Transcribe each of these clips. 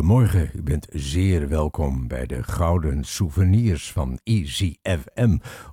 Goedemorgen, u bent zeer welkom bij de Gouden Souvenirs van Easy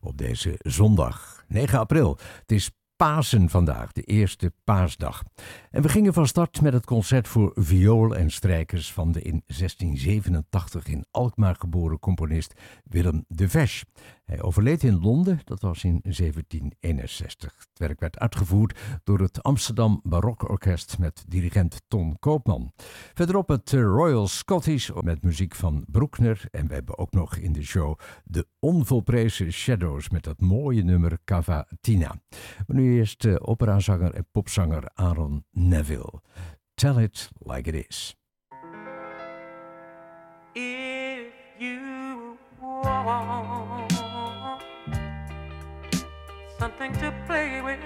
op deze zondag 9 april. Het is Pasen vandaag, de eerste paasdag. En we gingen van start met het concert voor viool en strijkers van de in 1687 in Alkmaar geboren componist Willem de Vesch. Hij overleed in Londen, dat was in 1761. Het werk werd uitgevoerd door het Amsterdam Barokorkest met dirigent Ton Koopman. Verderop het Royal Scottish met muziek van Broekner. En we hebben ook nog in de show de onvolprezen Shadows met dat mooie nummer Cavatina. Maar nu eerst operazanger en popzanger Aaron Neville. Tell it like it is. If you want something to play with,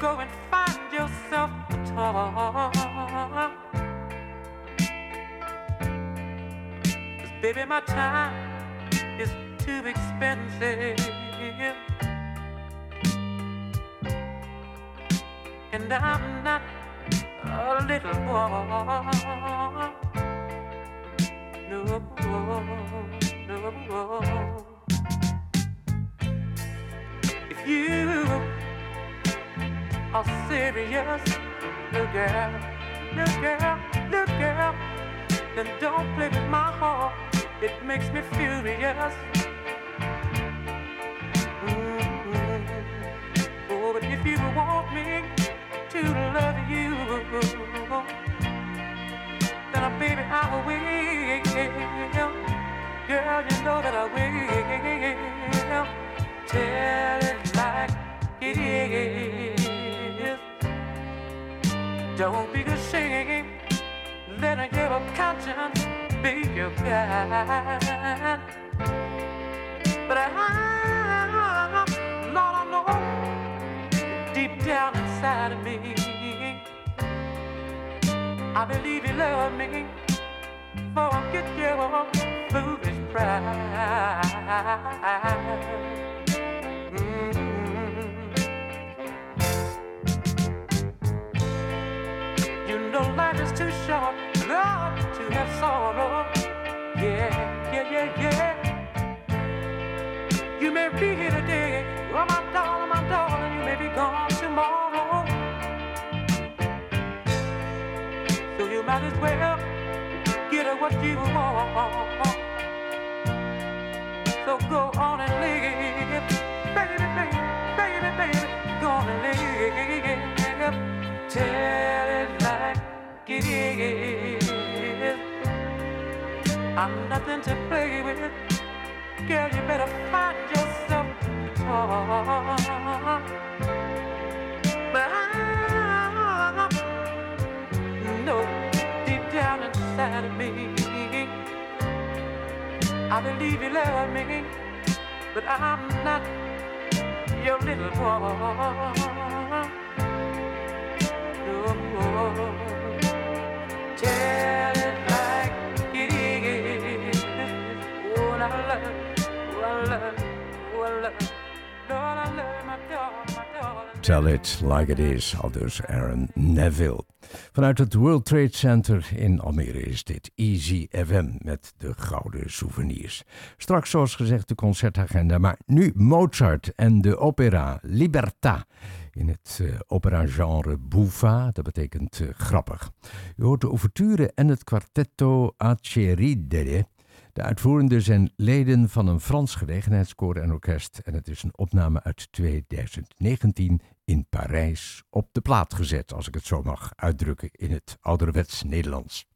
go and find yourself a toy. Baby, my time is too expensive. And I'm not a little boy. No, no. If you are serious, little girl, little girl, little girl, then don't play with my heart. It makes me furious. Mm-hmm. Oh, but if you want me to love you. Then, uh, baby, I will. Girl, you know that I will. Tell it like it is. Don't be ashamed. Let your conscience be your guide. But I, Lord, I know deep down inside of me. I believe you love me, forget your foolish pride. Mm-hmm. You know life is too short, love to have sorrow. Yeah, yeah, yeah, yeah. You may be here today, oh my darling, my darling, you may be gone well get what you want. So go on and live, baby, baby, baby, baby, go on and live. Tell it like it is. I'm nothing to play with. Girl, you better find yourself a toy. Me. I believe you love me, but I'm not your little boy. No, tell it like it is. Oh, I love, oh, I love, oh, I love. Tell it like it is, aldus Aaron Neville. Vanuit het World Trade Center in Almere is dit Easy FM met de gouden souvenirs. Straks, zoals gezegd, de concertagenda, maar nu Mozart en de opera Libertà in het uh, opera-genre buffa, dat betekent uh, grappig. U hoort de ouverture en het quartetto Aceridere. De uitvoerenden zijn leden van een Frans gelegenheidskoor en orkest en het is een opname uit 2019 in Parijs op de plaat gezet, als ik het zo mag uitdrukken in het ouderwets Nederlands.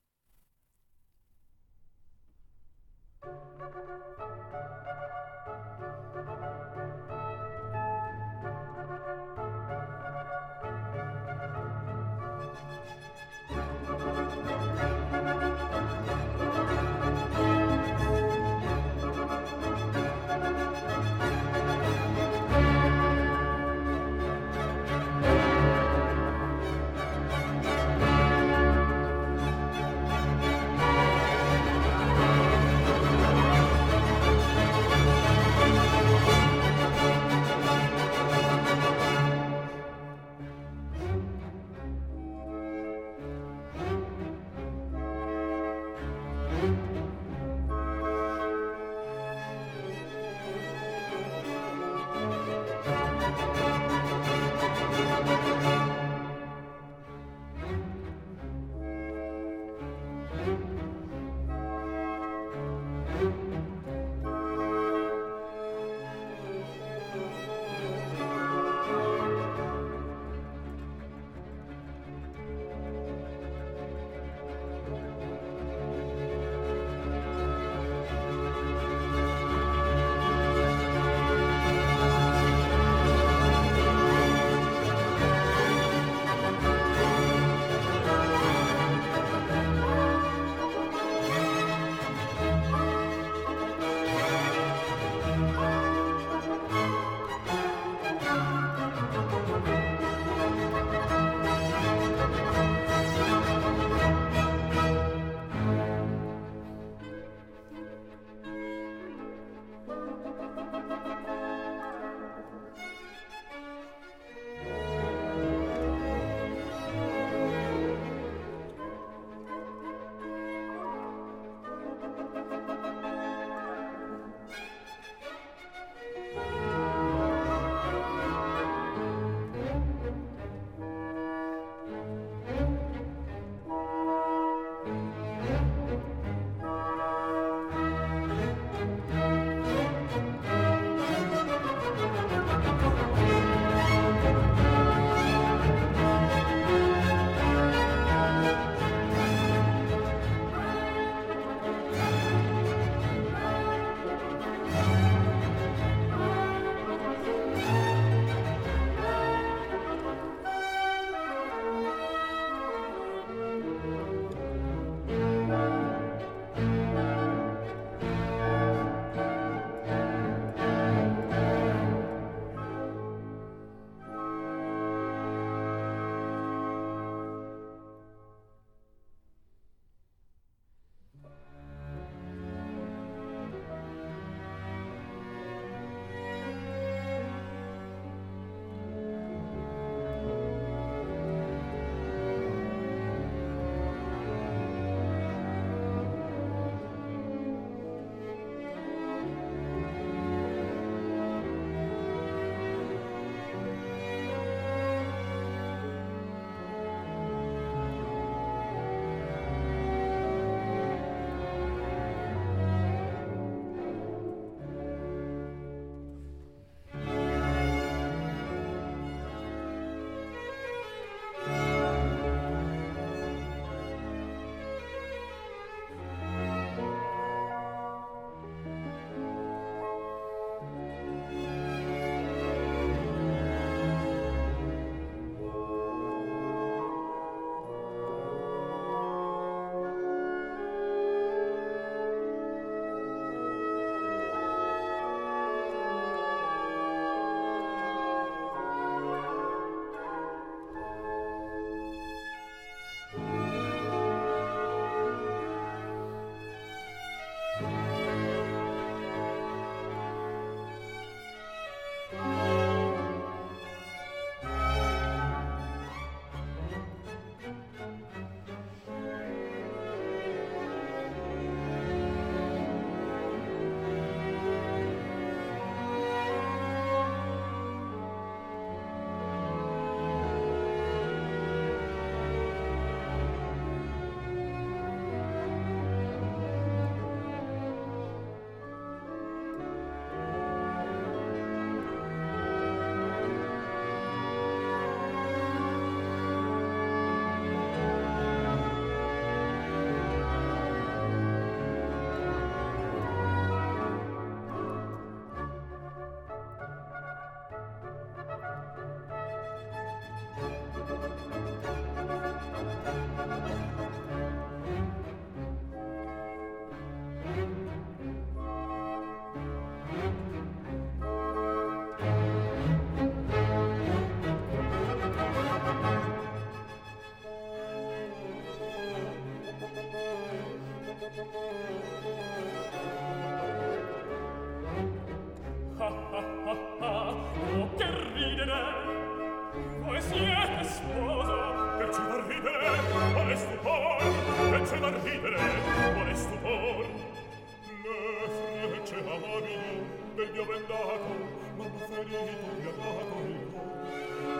bendato, mamma ferito, mia dato il cor,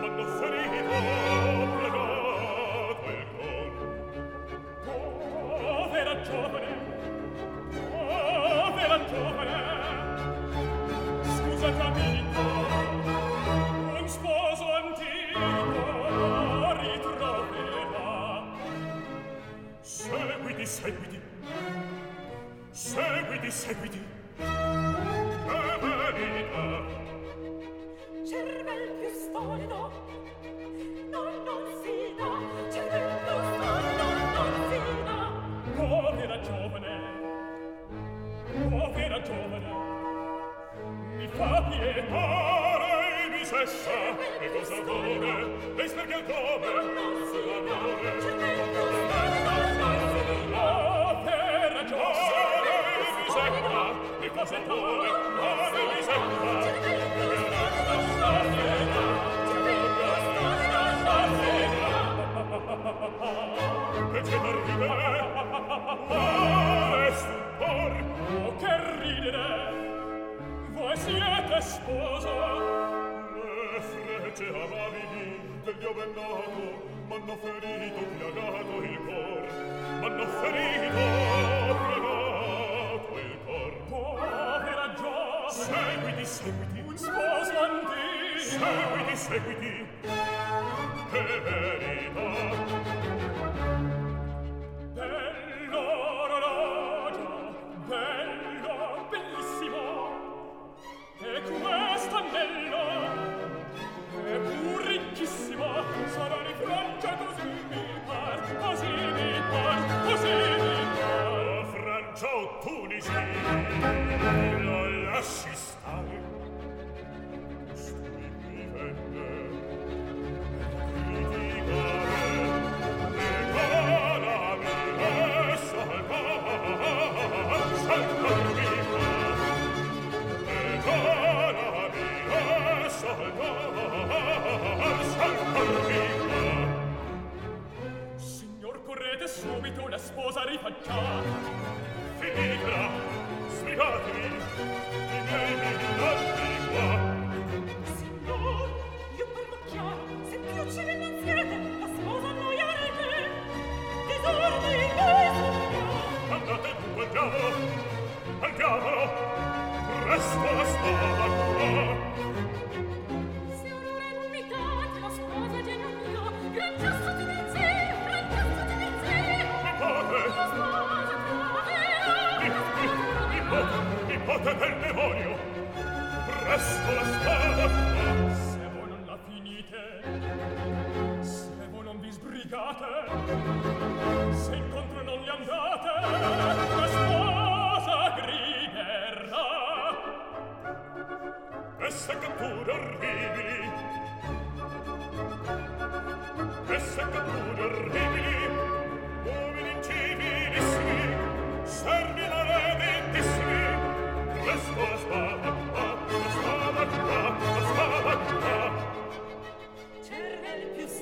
mamma ferito, plegato il cor. Povera giovane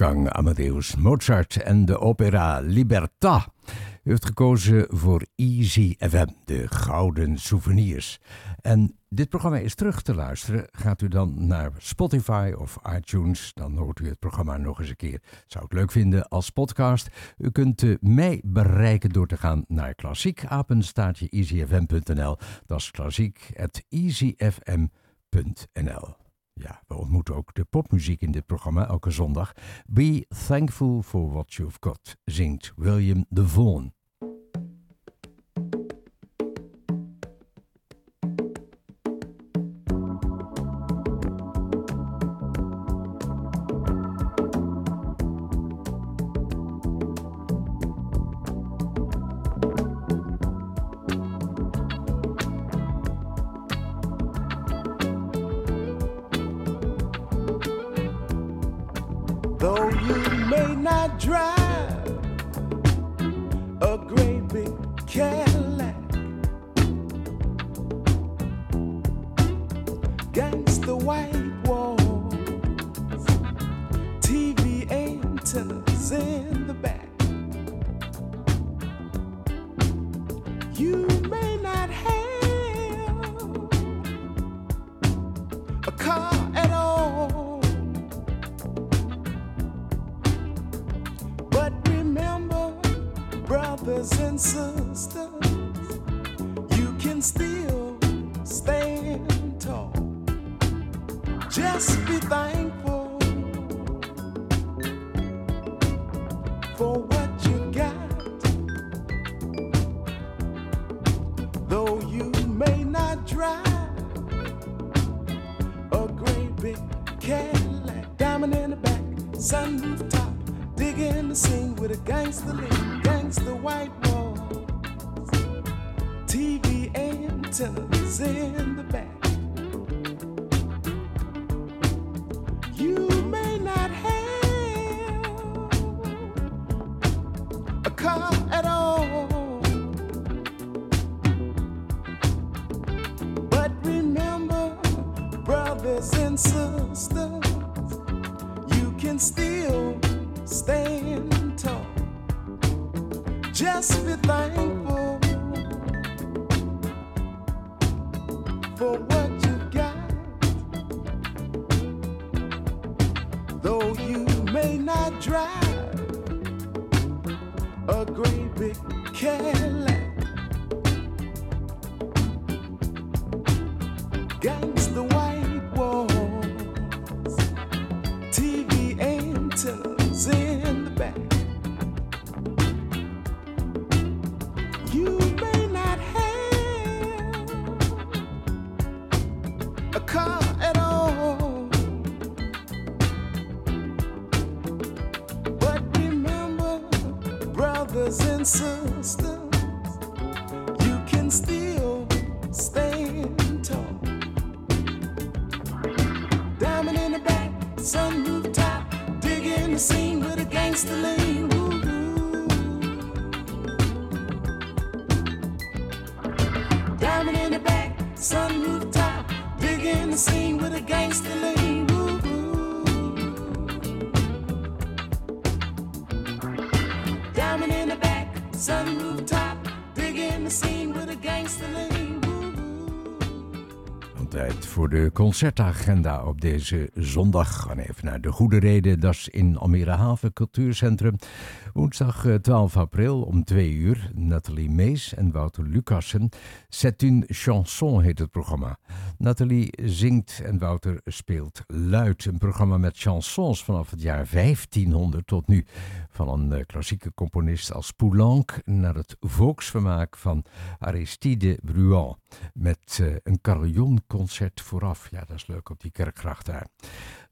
Wolfgang Amadeus Mozart en de opera Libertà. U heeft gekozen voor Easy FM, de gouden souvenirs. En dit programma is terug te luisteren. Gaat u dan naar Spotify of iTunes, dan hoort u het programma nog eens een keer. Zou het leuk vinden als podcast. U kunt eh, mij bereiken door te gaan naar klassiekapenstaatje easyfm.nl. Dat is klassiek@easyfm.nl. Ja, we ontmoeten ook de popmuziek in dit programma elke zondag. Be thankful for what you've got, zingt William de Vaughan. may not drive a great big cab. for what you got. Though you may not drive a great big Cadillac. De concertagenda op deze zondag. Gaan even naar de Goede Reden, dat is in Almere Haven Cultuurcentrum. Woensdag 12 eh, april om 2 uur. Nathalie Mees en Wouter Lucassen. C'est une chanson heet het programma. Nathalie zingt en Wouter speelt luid. Een programma met chansons vanaf het jaar 1500 tot nu. Van een eh, klassieke componist als Poulenc naar het volksvermaak van Aristide Bruant. Met uh, een carillonconcert vooraf. Ja, dat is leuk op die kerkgracht daar.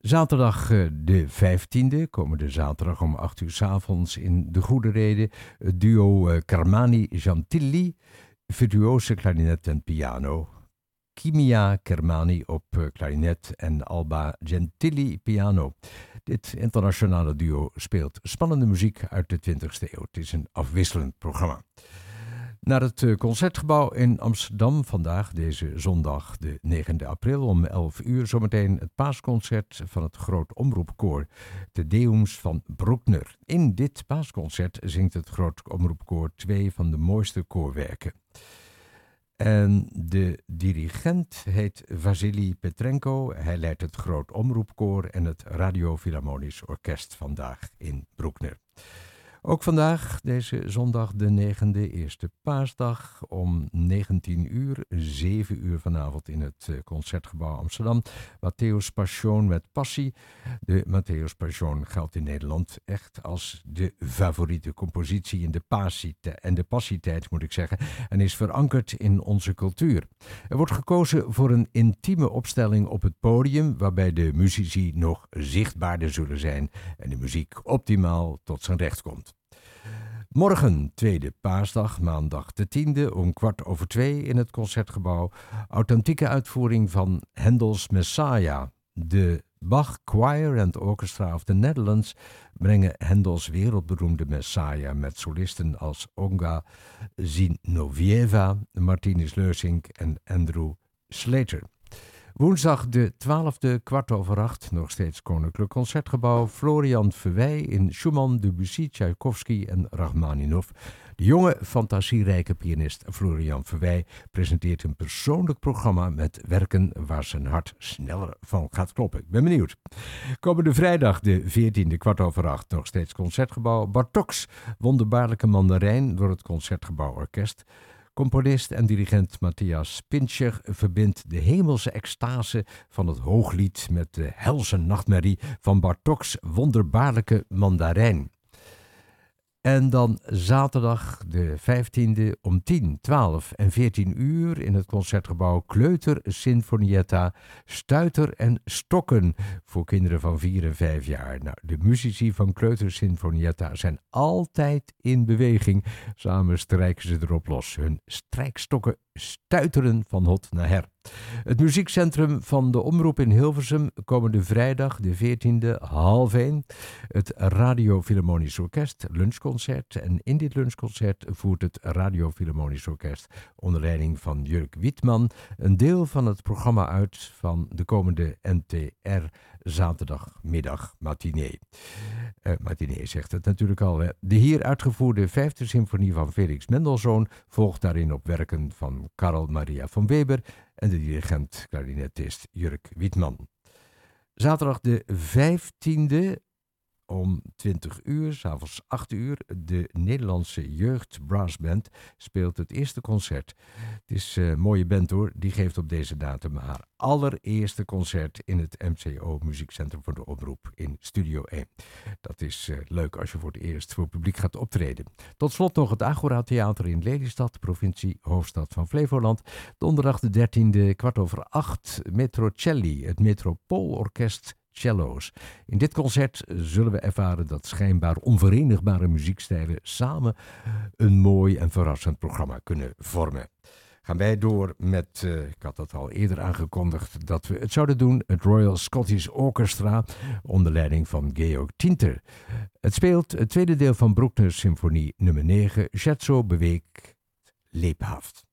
Zaterdag uh, de 15e, komende zaterdag om 8 uur s avonds in De Goede Reden. Het duo uh, Carmani-Jantilli, virtuose klarinet en piano. Kimia Kermani op klarinet en Alba Gentili piano. Dit internationale duo speelt spannende muziek uit de 20e eeuw. Het is een afwisselend programma. Naar het eh, Concertgebouw in Amsterdam vandaag, deze zondag, de 9 april om 11 uur. Zometeen het paasconcert van het Groot Omroepkoor, de Deums van Broekner. In dit paasconcert zingt het Groot Omroepkoor twee van de mooiste koorwerken. En de dirigent heet Vasily Petrenko. Hij leidt het Groot Omroepkoor en het Radio Philharmonisch Orkest vandaag in Broekner. Ook vandaag, deze zondag de negende, eerste paasdag, om 19 uur, 7 uur vanavond in het eh, Concertgebouw Amsterdam. Matthäus Passion met passie. De Matthäus Passion geldt in Nederland echt als de favoriete compositie in de en de passietijd moet ik zeggen, en is verankerd in onze cultuur. Er wordt gekozen voor een intieme opstelling op het podium, waarbij de muzici nog zichtbaarder zullen zijn en de muziek optimaal tot zijn recht komt. Morgen, tweede paasdag, maandag de tiende, om kwart over twee in het Concertgebouw. Authentieke uitvoering van Hendels Messiah. De Bach Choir and Orchestra of the Netherlands brengen Hendels wereldberoemde Messiah met solisten als Onga Zinovieva, Martinus Leusink en Andrew Slater. Woensdag de 12e, kwart over acht, nog steeds Koninklijk Concertgebouw. Florian Verwij in Schumann, Debussy, Tchaikovsky en Rachmaninoff. De jonge, fantasierijke pianist Florian Verwij presenteert een persoonlijk programma met werken waar zijn hart sneller van gaat kloppen. Ik ben benieuwd. Komende vrijdag, de 14e, kwart over acht, nog steeds Concertgebouw. Bartoks, wonderbaarlijke mandarijn door het Concertgebouw Orkest. Componist en dirigent Matthias Pincher verbindt de hemelse extase van het hooglied met de helse nachtmerrie van Bartoks wonderbaarlijke mandarijn. En dan zaterdag de 15e om 10, 12 en 14 uur in het concertgebouw Kleuter Sinfonietta, Stuiter en Stokken voor kinderen van 4 en 5 jaar. Nou, de muzici van Kleuter Sinfonietta zijn altijd in beweging. Samen strijken ze erop los. Hun strijkstokken stuiteren van hot naar her. Het muziekcentrum van de Omroep in Hilversum komende vrijdag, de 14e, half 1. Het Radio Philharmonisch Orkest lunchconcert. En in dit lunchconcert voert het Radio Philharmonisch Orkest onder leiding van Jurk Wietman een deel van het programma uit van de komende NTR zaterdagmiddag matinee. Uh, matinee zegt het natuurlijk al. Hè. De hier uitgevoerde vijfde symfonie van Felix Mendelssohn volgt daarin op werken van Karl Maria van Weber en de dirigent klarinetist Jurk Wietman. Zaterdag de 15e om 20 uur, s'avonds 8 uur, de Nederlandse Jeugd Brassband speelt het eerste concert. Het is een mooie band hoor, die geeft op deze datum haar allereerste concert in het MCO Muziekcentrum voor de Oproep in Studio 1. Dat is uh, leuk als je voor het eerst voor publiek gaat optreden. Tot slot nog het Agora Theater in Lelystad, provincie hoofdstad van Flevoland. Donderdag de 13e, kwart over 8, Metrocelli, het Metropoolorkest cello's. In dit concert zullen we ervaren dat schijnbaar onverenigbare muziekstijlen samen een mooi en verrassend programma kunnen vormen. Gaan wij door met, uh, ik had dat al eerder aangekondigd, dat we het zouden doen, het Royal Scottish Orchestra onder leiding van Georg Tinter. Het speelt het tweede deel van Bruckner's symfonie nummer 9, Scherzo beweegt lebhaft.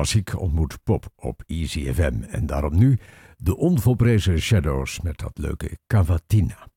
Klassiek ontmoet pop op Easy FM. En daarom nu de onvolprezen Shadows met dat leuke Cavatina.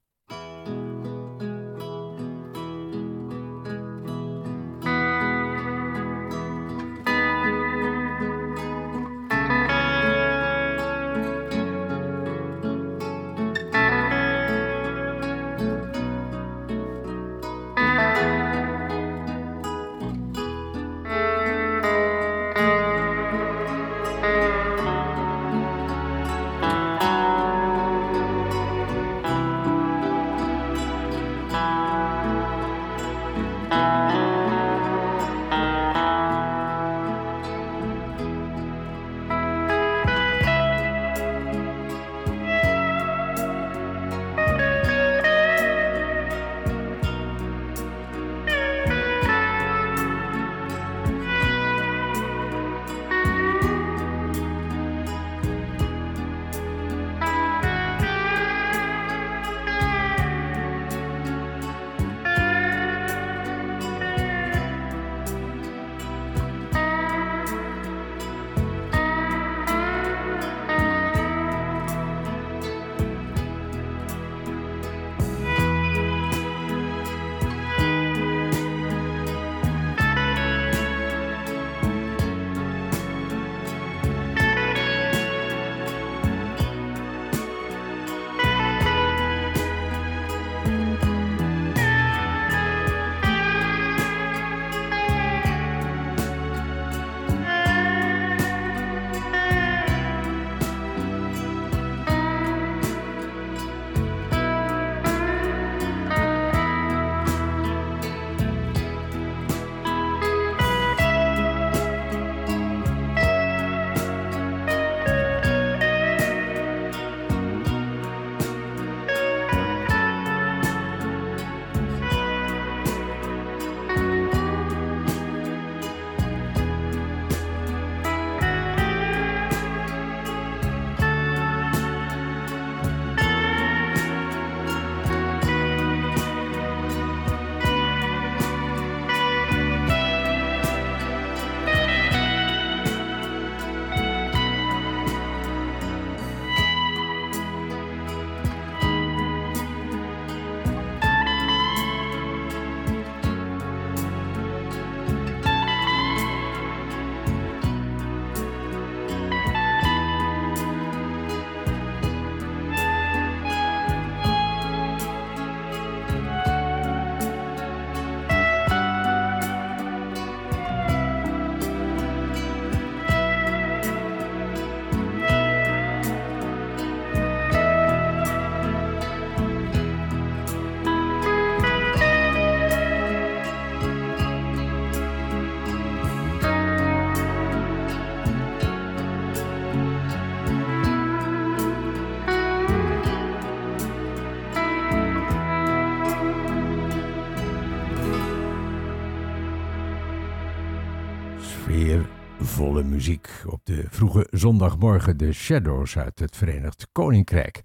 Vroege zondagmorgen de Shadows uit het Verenigd Koninkrijk.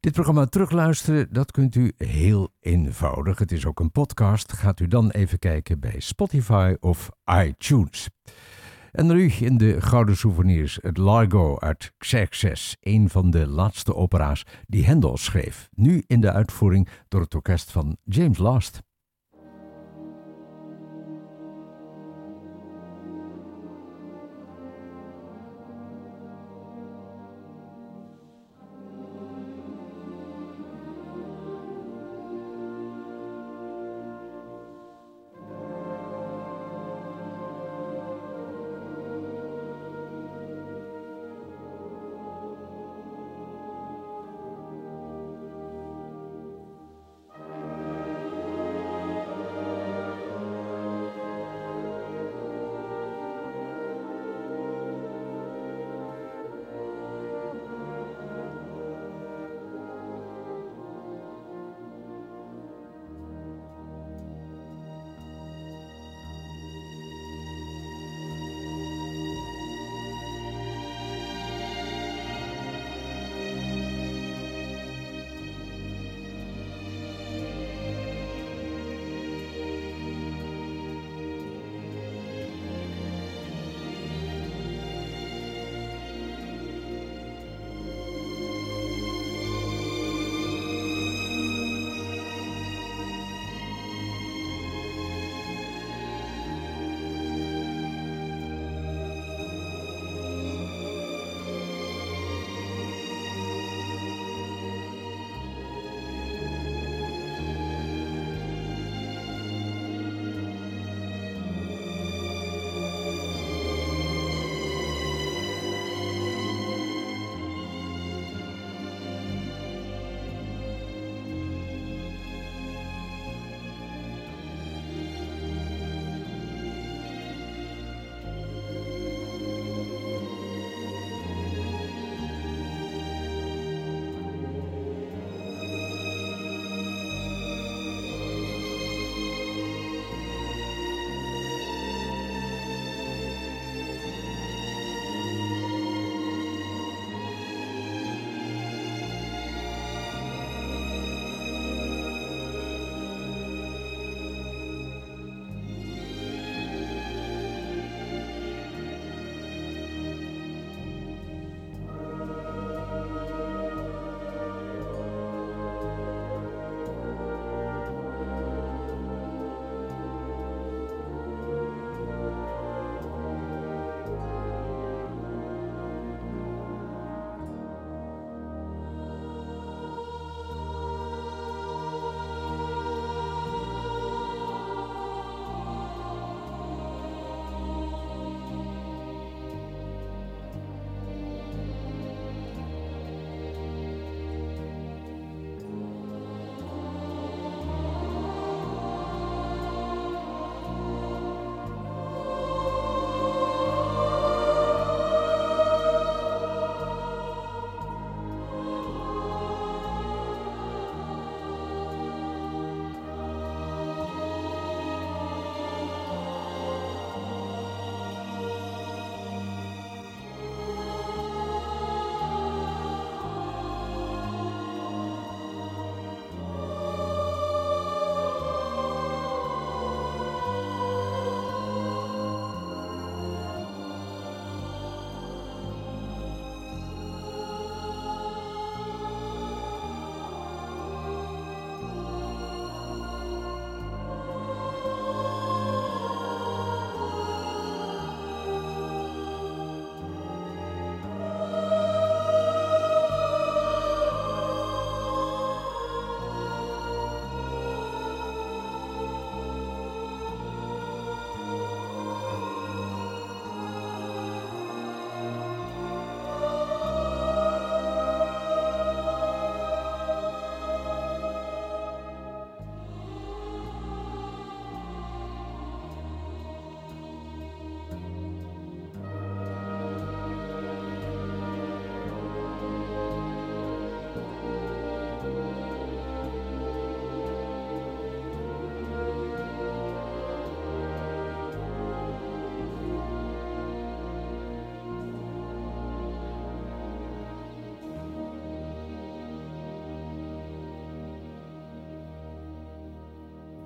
Dit programma terugluisteren, dat kunt u heel eenvoudig. Het is ook een podcast. Gaat u dan even kijken bij Spotify of iTunes. En nu in de Gouden Souvenirs het Largo uit Xerxes, een van de laatste opera's die Handel schreef. Nu in de uitvoering door het orkest van James Last.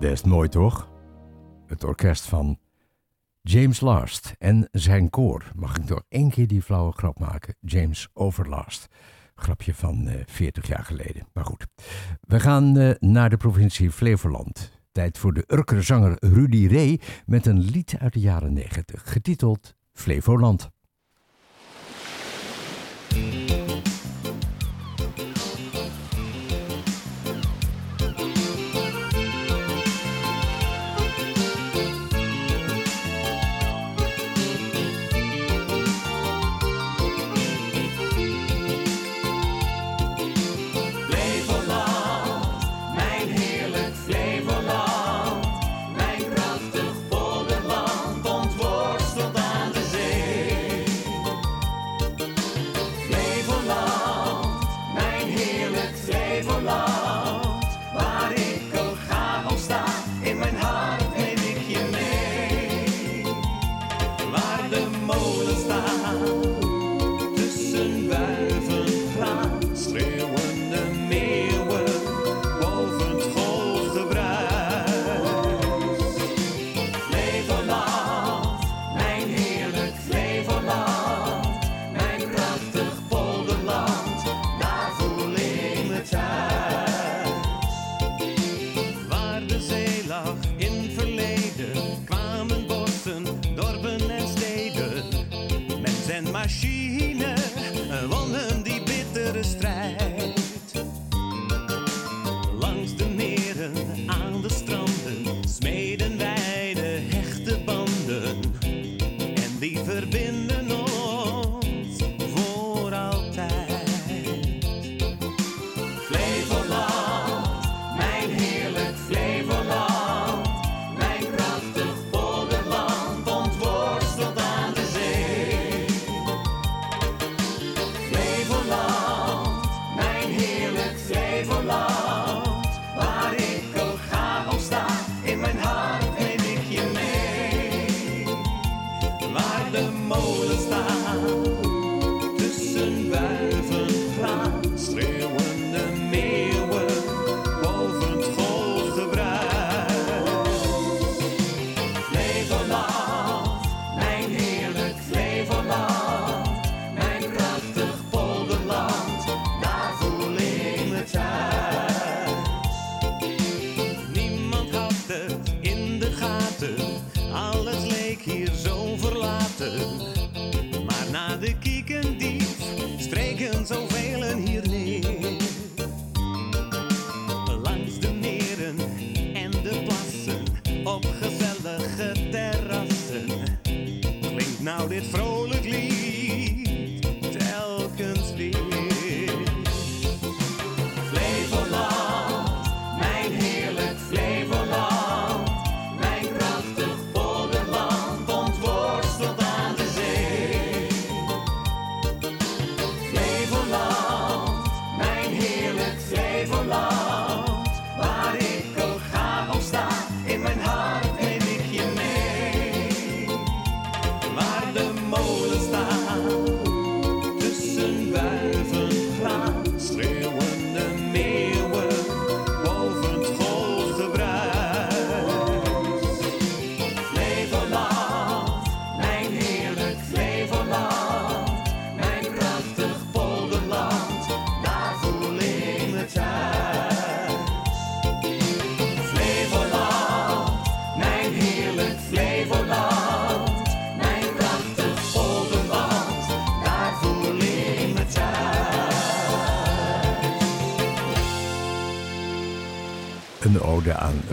Best mooi toch? Het orkest van James Last en zijn koor. Mag ik nog één keer die flauwe grap maken? James Overlast. Grapje van uh, eh, 40 jaar geleden. Maar goed. We gaan uh, naar de provincie Flevoland. Tijd voor de Urkerzanger Rudy Ray met een lied uit de jaren 90, getiteld Flevoland.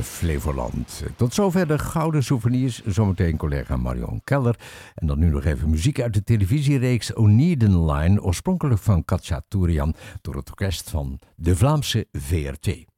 Flevoland. Tot zover de gouden souvenirs. Zometeen collega Marion Keller. En dan nu nog even muziek uit de televisiereeks Oneiden Line. Oorspronkelijk van Katja Tourian door het orkest van de Vlaamse VRT.